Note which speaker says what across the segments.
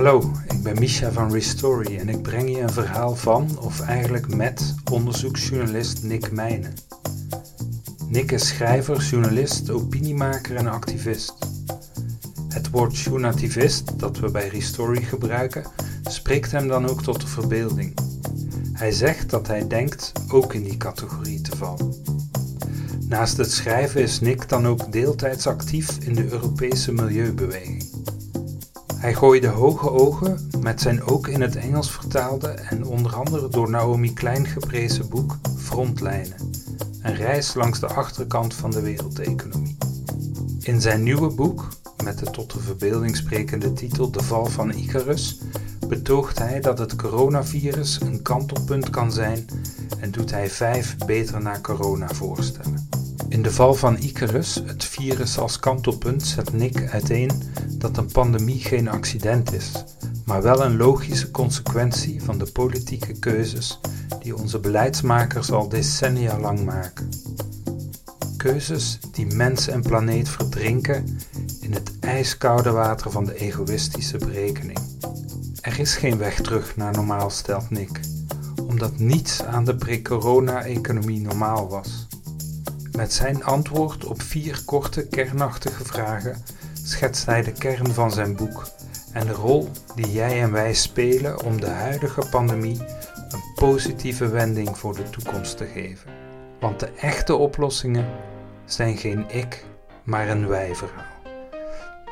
Speaker 1: Hallo, ik ben Misha van Restory en ik breng je een verhaal van, of eigenlijk met, onderzoeksjournalist Nick Meijnen. Nick is schrijver, journalist, opiniemaker en activist. Het woord journativist, dat we bij Restory gebruiken, spreekt hem dan ook tot de verbeelding. Hij zegt dat hij denkt ook in die categorie te vallen. Naast het schrijven is Nick dan ook deeltijds actief in de Europese milieubeweging. Hij gooide hoge ogen met zijn ook in het Engels vertaalde en onder andere door Naomi Klein geprezen boek Frontlijnen, een reis langs de achterkant van de wereldeconomie. In zijn nieuwe boek, met de tot de verbeelding sprekende titel De Val van Icarus, betoogt hij dat het coronavirus een kantelpunt kan zijn en doet hij vijf beter naar corona voorstellen. In de val van Icarus, het virus als kantelpunt, zet Nick uiteen dat een pandemie geen accident is, maar wel een logische consequentie van de politieke keuzes die onze beleidsmakers al decennia lang maken. Keuzes die mens en planeet verdrinken in het ijskoude water van de egoïstische berekening. Er is geen weg terug naar normaal, stelt Nick, omdat niets aan de pre-corona-economie normaal was. Met zijn antwoord op vier korte, kernachtige vragen schetst hij de kern van zijn boek en de rol die jij en wij spelen om de huidige pandemie een positieve wending voor de toekomst te geven. Want de echte oplossingen zijn geen ik, maar een wij-verhaal.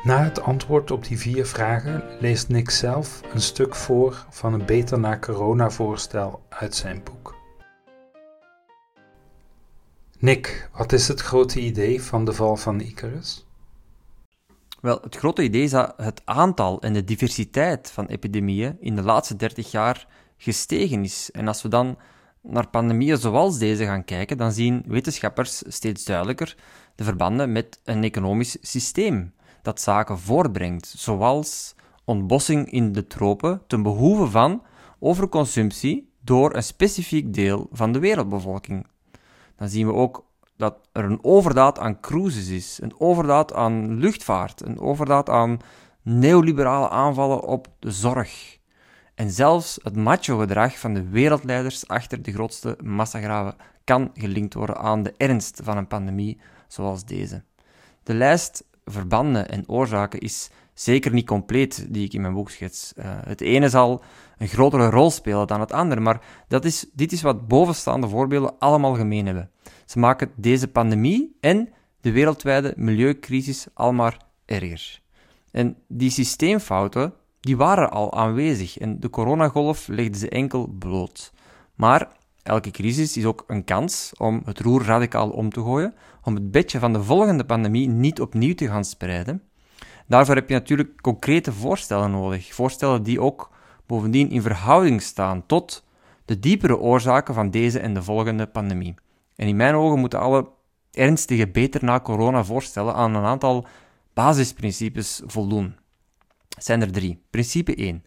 Speaker 1: Na het antwoord op die vier vragen leest Nick zelf een stuk voor van een beter naar corona voorstel uit zijn boek. Nick, wat is het grote idee van de val van Icarus?
Speaker 2: Wel, het grote idee is dat het aantal en de diversiteit van epidemieën in de laatste 30 jaar gestegen is. En als we dan naar pandemieën zoals deze gaan kijken, dan zien wetenschappers steeds duidelijker de verbanden met een economisch systeem dat zaken voortbrengt, zoals ontbossing in de tropen ten behoeve van overconsumptie door een specifiek deel van de wereldbevolking. Dan zien we ook dat er een overdaad aan cruises is, een overdaad aan luchtvaart, een overdaad aan neoliberale aanvallen op de zorg. En zelfs het macho-gedrag van de wereldleiders achter de grootste massagraven kan gelinkt worden aan de ernst van een pandemie zoals deze. De lijst verbanden en oorzaken is zeker niet compleet die ik in mijn boek schets. Uh, het ene zal een grotere rol spelen dan het andere, maar dat is, dit is wat bovenstaande voorbeelden allemaal gemeen hebben. Ze maken deze pandemie en de wereldwijde milieucrisis almaar erger. En die systeemfouten die waren al aanwezig en de coronagolf legde ze enkel bloot. Maar elke crisis is ook een kans om het roer radicaal om te gooien, om het bedje van de volgende pandemie niet opnieuw te gaan spreiden. Daarvoor heb je natuurlijk concrete voorstellen nodig, voorstellen die ook bovendien in verhouding staan tot de diepere oorzaken van deze en de volgende pandemie. En in mijn ogen moeten alle ernstige beter na corona voorstellen aan een aantal basisprincipes voldoen. Zijn er drie. Principe 1.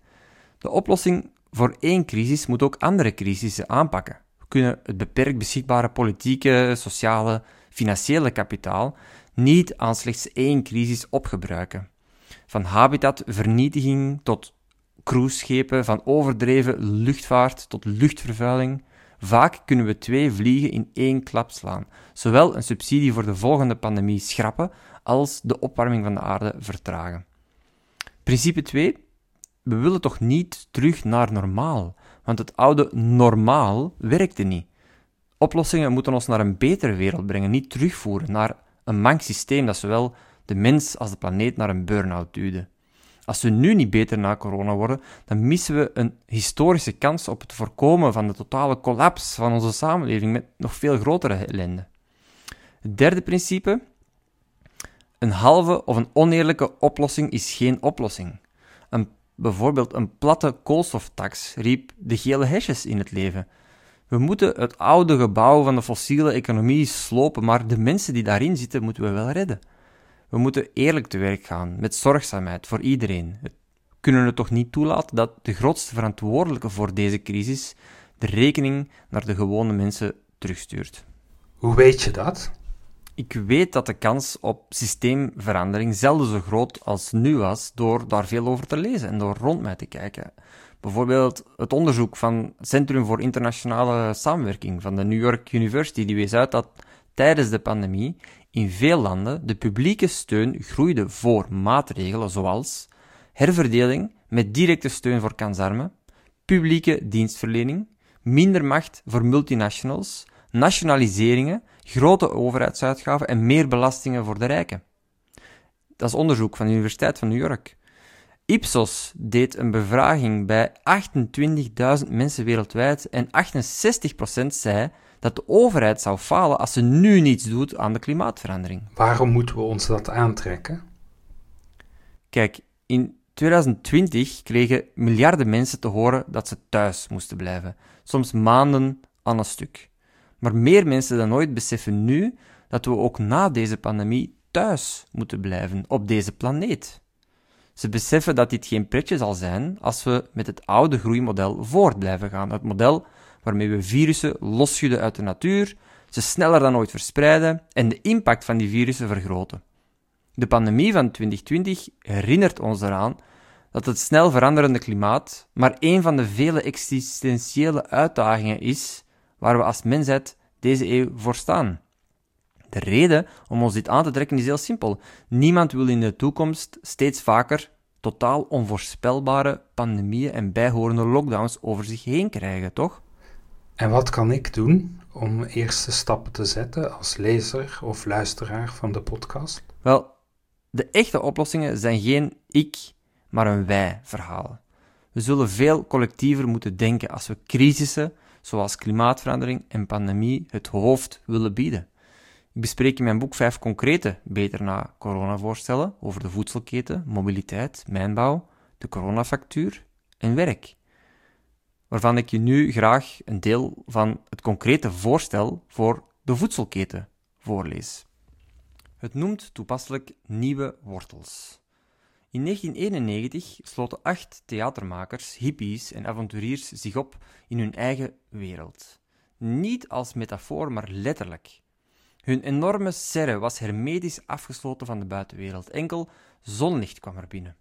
Speaker 2: De oplossing voor één crisis moet ook andere crisissen aanpakken. We kunnen het beperkt beschikbare politieke, sociale, financiële kapitaal niet aan slechts één crisis opgebruiken. Van habitatvernietiging tot cruiseschepen, van overdreven luchtvaart tot luchtvervuiling. Vaak kunnen we twee vliegen in één klap slaan. Zowel een subsidie voor de volgende pandemie schrappen, als de opwarming van de aarde vertragen. Principe 2. We willen toch niet terug naar normaal, want het oude normaal werkte niet. Oplossingen moeten ons naar een betere wereld brengen, niet terugvoeren naar een mank systeem dat zowel de mens als de planeet naar een burn-out duwde. Als we nu niet beter na corona worden, dan missen we een historische kans op het voorkomen van de totale collapse van onze samenleving met nog veel grotere ellende. Het derde principe: een halve of een oneerlijke oplossing is geen oplossing. Een, bijvoorbeeld een platte koolstoftax riep de gele hesjes in het leven. We moeten het oude gebouw van de fossiele economie slopen, maar de mensen die daarin zitten moeten we wel redden. We moeten eerlijk te werk gaan, met zorgzaamheid voor iedereen. We kunnen het toch niet toelaten dat de grootste verantwoordelijke voor deze crisis de rekening naar de gewone mensen terugstuurt.
Speaker 1: Hoe weet je dat?
Speaker 2: Ik weet dat de kans op systeemverandering zelden zo groot als nu was door daar veel over te lezen en door rond mij te kijken. Bijvoorbeeld het onderzoek van het Centrum voor Internationale Samenwerking van de New York University, die wees uit dat tijdens de pandemie in veel landen de publieke steun groeide voor maatregelen zoals herverdeling met directe steun voor kansarmen, publieke dienstverlening, minder macht voor multinationals, nationaliseringen, grote overheidsuitgaven en meer belastingen voor de rijken. Dat is onderzoek van de Universiteit van New York. Ipsos deed een bevraging bij 28.000 mensen wereldwijd en 68% zei dat de overheid zou falen als ze nu niets doet aan de klimaatverandering.
Speaker 1: Waarom moeten we ons dat aantrekken?
Speaker 2: Kijk, in 2020 kregen miljarden mensen te horen dat ze thuis moesten blijven, soms maanden aan een stuk. Maar meer mensen dan ooit beseffen nu dat we ook na deze pandemie thuis moeten blijven op deze planeet. Ze beseffen dat dit geen pretje zal zijn als we met het oude groeimodel voort blijven gaan. Het model waarmee we virussen losschudden uit de natuur, ze sneller dan ooit verspreiden en de impact van die virussen vergroten. De pandemie van 2020 herinnert ons eraan dat het snel veranderende klimaat maar een van de vele existentiële uitdagingen is waar we als mensheid deze eeuw voor staan. De reden om ons dit aan te trekken is heel simpel. Niemand wil in de toekomst steeds vaker totaal onvoorspelbare pandemieën en bijhorende lockdowns over zich heen krijgen, toch?
Speaker 1: En wat kan ik doen om eerste stappen te zetten als lezer of luisteraar van de podcast?
Speaker 2: Wel, de echte oplossingen zijn geen ik, maar een wij-verhaal. We zullen veel collectiever moeten denken als we crisissen, zoals klimaatverandering en pandemie, het hoofd willen bieden. Ik bespreek in mijn boek vijf concrete beter na corona-voorstellen over de voedselketen, mobiliteit, mijnbouw, de coronafactuur en werk. Waarvan ik je nu graag een deel van het concrete voorstel voor de voedselketen voorlees. Het noemt toepasselijk nieuwe wortels. In 1991 sloten acht theatermakers, hippies en avonturiers zich op in hun eigen wereld. Niet als metafoor, maar letterlijk. Hun enorme serre was hermetisch afgesloten van de buitenwereld. Enkel zonlicht kwam er binnen.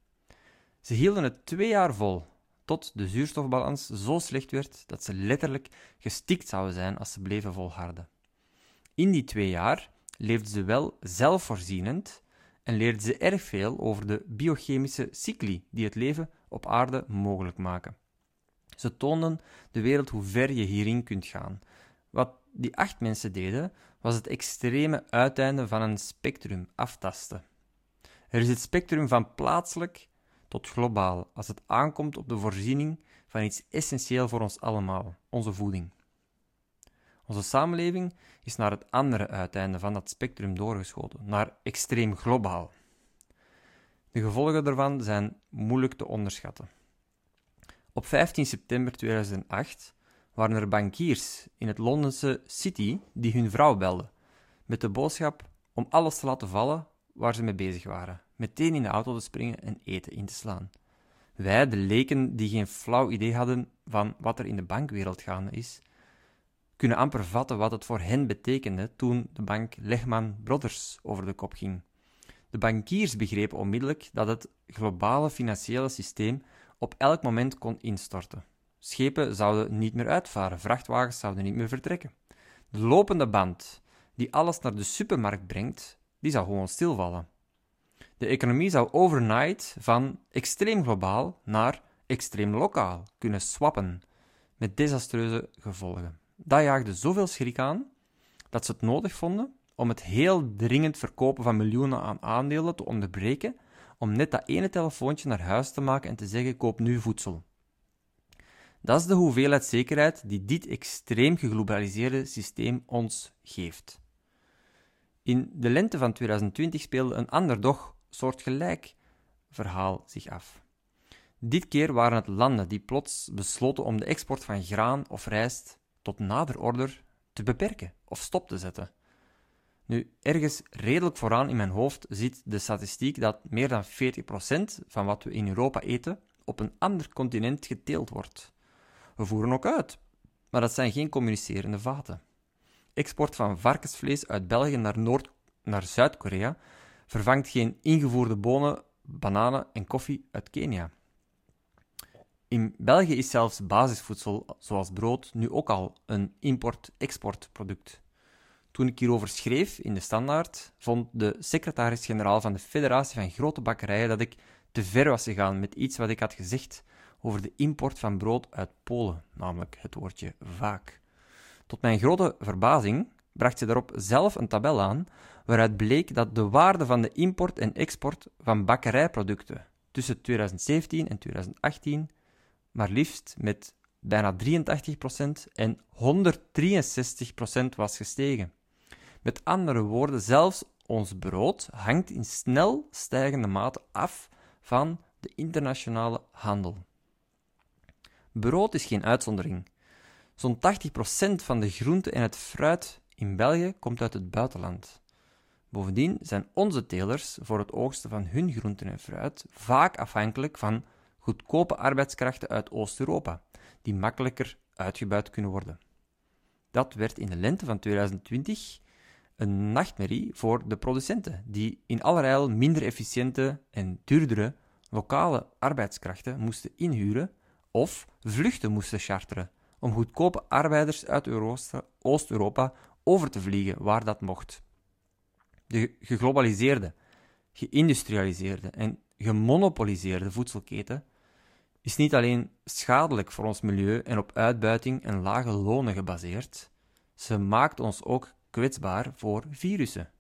Speaker 2: Ze hielden het twee jaar vol, tot de zuurstofbalans zo slecht werd dat ze letterlijk gestikt zouden zijn als ze bleven volharden. In die twee jaar leefden ze wel zelfvoorzienend en leerden ze erg veel over de biochemische cycli die het leven op aarde mogelijk maken. Ze toonden de wereld hoe ver je hierin kunt gaan. Wat die acht mensen deden, was het extreme uiteinde van een spectrum aftasten. Er is het spectrum van plaatselijk tot globaal als het aankomt op de voorziening van iets essentieel voor ons allemaal, onze voeding. Onze samenleving is naar het andere uiteinde van dat spectrum doorgeschoten, naar extreem globaal. De gevolgen daarvan zijn moeilijk te onderschatten. Op 15 september 2008 waren er bankiers in het Londense City die hun vrouw belden, met de boodschap om alles te laten vallen waar ze mee bezig waren, meteen in de auto te springen en eten in te slaan. Wij, de leken die geen flauw idee hadden van wat er in de bankwereld gaande is, kunnen amper vatten wat het voor hen betekende toen de bank Lehman Brothers over de kop ging. De bankiers begrepen onmiddellijk dat het globale financiële systeem op elk moment kon instorten. Schepen zouden niet meer uitvaren, vrachtwagens zouden niet meer vertrekken. De lopende band, die alles naar de supermarkt brengt, die zou gewoon stilvallen. De economie zou overnight van extreem globaal naar extreem lokaal kunnen swappen, met desastreuze gevolgen. Dat jaagde zoveel schrik aan dat ze het nodig vonden om het heel dringend verkopen van miljoenen aan aandelen te onderbreken, om net dat ene telefoontje naar huis te maken en te zeggen: koop nu voedsel. Dat is de hoeveelheid zekerheid die dit extreem geglobaliseerde systeem ons geeft. In de lente van 2020 speelde een ander, doch soortgelijk verhaal zich af. Dit keer waren het landen die plots besloten om de export van graan of rijst tot nader order te beperken of stop te zetten. Nu, ergens redelijk vooraan in mijn hoofd zit de statistiek dat meer dan 40% van wat we in Europa eten op een ander continent geteeld wordt. We voeren ook uit, maar dat zijn geen communicerende vaten. Export van varkensvlees uit België naar naar Zuid-Korea vervangt geen ingevoerde bonen, bananen en koffie uit Kenia. In België is zelfs basisvoedsel, zoals brood, nu ook al een import-exportproduct. Toen ik hierover schreef in de Standaard, vond de secretaris-generaal van de Federatie van Grote Bakkerijen dat ik te ver was gegaan met iets wat ik had gezegd over de import van brood uit Polen, namelijk het woordje vaak. Tot mijn grote verbazing bracht ze daarop zelf een tabel aan waaruit bleek dat de waarde van de import en export van bakkerijproducten tussen 2017 en 2018 maar liefst met bijna 83% en 163% was gestegen. Met andere woorden, zelfs ons brood hangt in snel stijgende mate af van de internationale handel. Brood is geen uitzondering. Zo'n 80% van de groente en het fruit in België komt uit het buitenland. Bovendien zijn onze telers voor het oogsten van hun groenten en fruit vaak afhankelijk van goedkope arbeidskrachten uit Oost-Europa, die makkelijker uitgebuit kunnen worden. Dat werd in de lente van 2020 een nachtmerrie voor de producenten, die in allerijl minder efficiënte en duurdere lokale arbeidskrachten moesten inhuren of vluchten moesten charteren om goedkope arbeiders uit Oost-Europa over te vliegen waar dat mocht. De geglobaliseerde, geïndustrialiseerde en gemonopoliseerde voedselketen is niet alleen schadelijk voor ons milieu en op uitbuiting en lage lonen gebaseerd, ze maakt ons ook kwetsbaar voor virussen.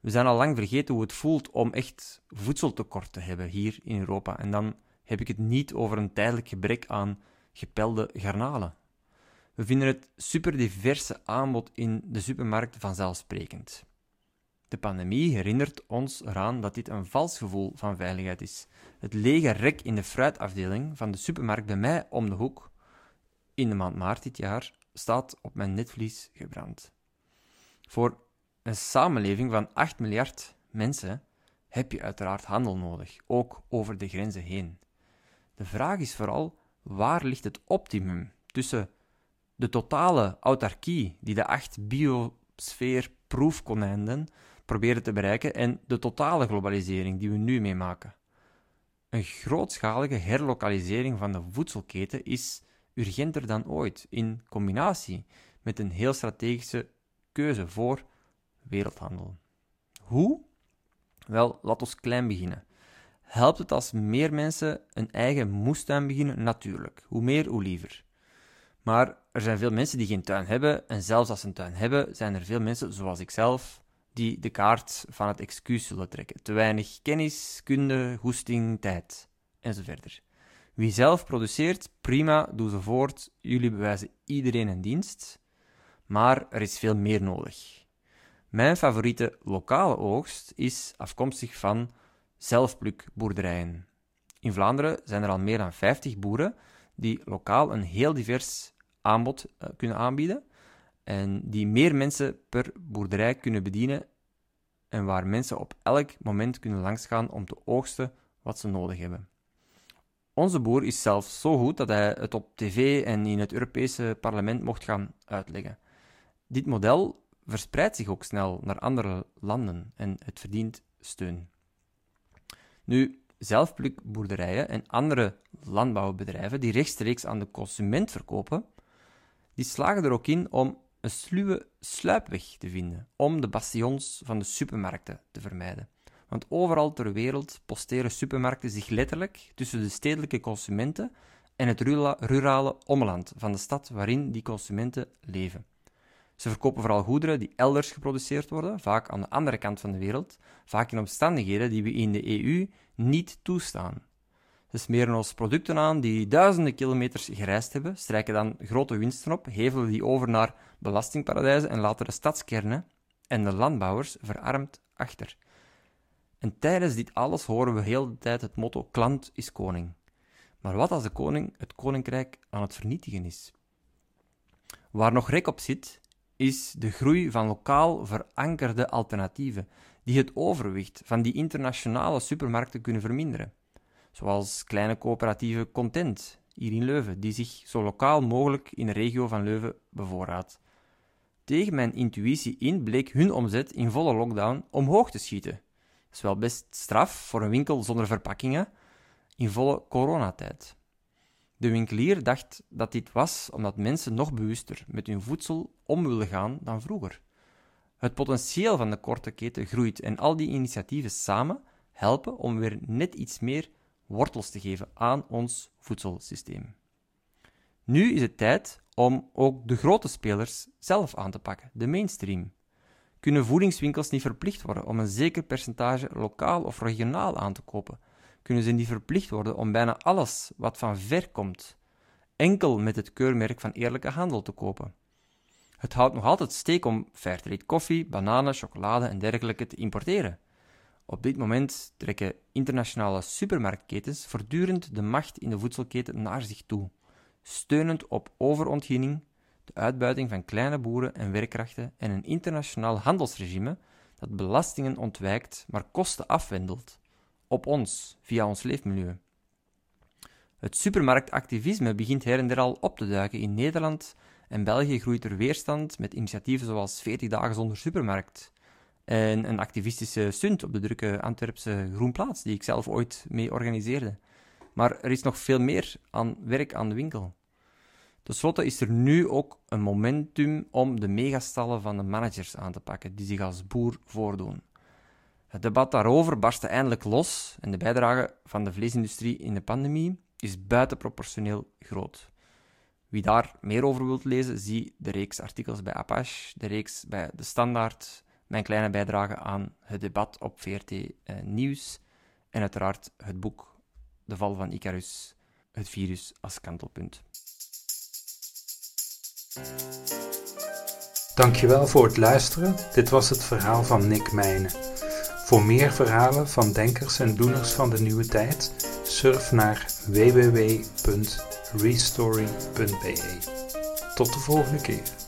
Speaker 2: We zijn al lang vergeten hoe het voelt om echt voedseltekort te hebben hier in Europa. En dan heb ik het niet over een tijdelijk gebrek aan gepelde garnalen. We vinden het superdiverse aanbod in de supermarkt vanzelfsprekend. De pandemie herinnert ons eraan dat dit een vals gevoel van veiligheid is. Het lege rek in de fruitafdeling van de supermarkt bij mij om de hoek, in de maand maart dit jaar, staat op mijn netvlies gebrand. Voor een samenleving van 8 miljard mensen heb je uiteraard handel nodig, ook over de grenzen heen. De vraag is vooral, waar ligt het optimum tussen de totale autarkie die de acht biosfeer proberen te bereiken en de totale globalisering die we nu meemaken. Een grootschalige herlokalisering van de voedselketen is urgenter dan ooit, in combinatie met een heel strategische keuze voor wereldhandel. Hoe? Wel, laat ons klein beginnen. Helpt het als meer mensen een eigen moestuin beginnen? Natuurlijk. Hoe meer, hoe liever. Maar er zijn veel mensen die geen tuin hebben, en zelfs als ze een tuin hebben, zijn er veel mensen, zoals ik zelf, die de kaart van het excuus zullen trekken. Te weinig kennis, kunde, goesting, tijd, enzovoort. Wie zelf produceert, prima, doe ze voort. Jullie bewijzen iedereen een dienst. Maar er is veel meer nodig. Mijn favoriete lokale oogst is afkomstig van zelfplukboerderijen. In Vlaanderen zijn er al meer dan 50 boeren die lokaal een heel divers aanbod uh, kunnen aanbieden en die meer mensen per boerderij kunnen bedienen en waar mensen op elk moment kunnen langsgaan om te oogsten wat ze nodig hebben. Onze boer is zelfs zo goed dat hij het op tv en in het Europese parlement mocht gaan uitleggen. Dit model verspreidt zich ook snel naar andere landen en het verdient steun. Nu, zelfplukboerderijen en andere landbouwbedrijven die rechtstreeks aan de consument verkopen, die slagen er ook in om een sluwe sluipweg te vinden om de bastions van de supermarkten te vermijden. Want overal ter wereld posteren supermarkten zich letterlijk tussen de stedelijke consumenten en het rurale omland van de stad waarin die consumenten leven. Ze verkopen vooral goederen die elders geproduceerd worden, vaak aan de andere kant van de wereld, vaak in omstandigheden die we in de EU niet toestaan. Ze smeren ons producten aan die duizenden kilometers gereisd hebben, strijken dan grote winsten op, hevelen die over naar belastingparadijzen en laten de stadskernen en de landbouwers verarmd achter. En tijdens dit alles horen we heel de tijd het motto klant is koning. Maar wat als de koning het koninkrijk aan het vernietigen is? Waar nog rek op zit, is de groei van lokaal verankerde alternatieven, die het overwicht van die internationale supermarkten kunnen verminderen. Zoals kleine coöperatieve Content hier in Leuven, die zich zo lokaal mogelijk in de regio van Leuven bevoorraadt. tegen mijn intuïtie in bleek hun omzet in volle lockdown omhoog te schieten. Dat is wel best straf voor een winkel zonder verpakkingen in volle coronatijd. De winkelier dacht dat dit was omdat mensen nog bewuster met hun voedsel om willen gaan dan vroeger. Het potentieel van de korte keten groeit en al die initiatieven samen helpen om weer net iets meer wortels te geven aan ons voedselsysteem. Nu is het tijd om ook de grote spelers zelf aan te pakken, de mainstream. Kunnen voedingswinkels niet verplicht worden om een zeker percentage lokaal of regionaal aan te kopen? Kunnen ze niet verplicht worden om bijna alles wat van ver komt, enkel met het keurmerk van eerlijke handel te kopen? Het houdt nog altijd steek om fairtrade koffie, bananen, chocolade en dergelijke te importeren. Op dit moment trekken internationale supermarktketens voortdurend de macht in de voedselketen naar zich toe, steunend op overontginning, de uitbuiting van kleine boeren en werkkrachten en een internationaal handelsregime dat belastingen ontwijkt, maar kosten afwendelt, op ons, via ons leefmilieu. Het supermarktactivisme begint her en der al op te duiken in Nederland en België groeit er weerstand met initiatieven zoals 40 dagen zonder supermarkt, en een activistische stunt op de drukke Antwerpse Groenplaats, die ik zelf ooit mee organiseerde. Maar er is nog veel meer aan werk aan de winkel. Ten slotte is er nu ook een momentum om de megastallen van de managers aan te pakken, die zich als boer voordoen. Het debat daarover barstte eindelijk los en de bijdrage van de vleesindustrie in de pandemie is buitenproportioneel groot. Wie daar meer over wilt lezen, zie de reeks artikels bij Apache, de reeks bij De Standaard, mijn kleine bijdrage aan het debat op VRT eh, Nieuws en uiteraard het boek De Val van Icarus, het virus als kantelpunt.
Speaker 1: Dankjewel voor het luisteren. Dit was het verhaal van Nick Mijnen. Voor meer verhalen van denkers en doeners van de nieuwe tijd, surf naar www.restory.be. Tot de volgende keer.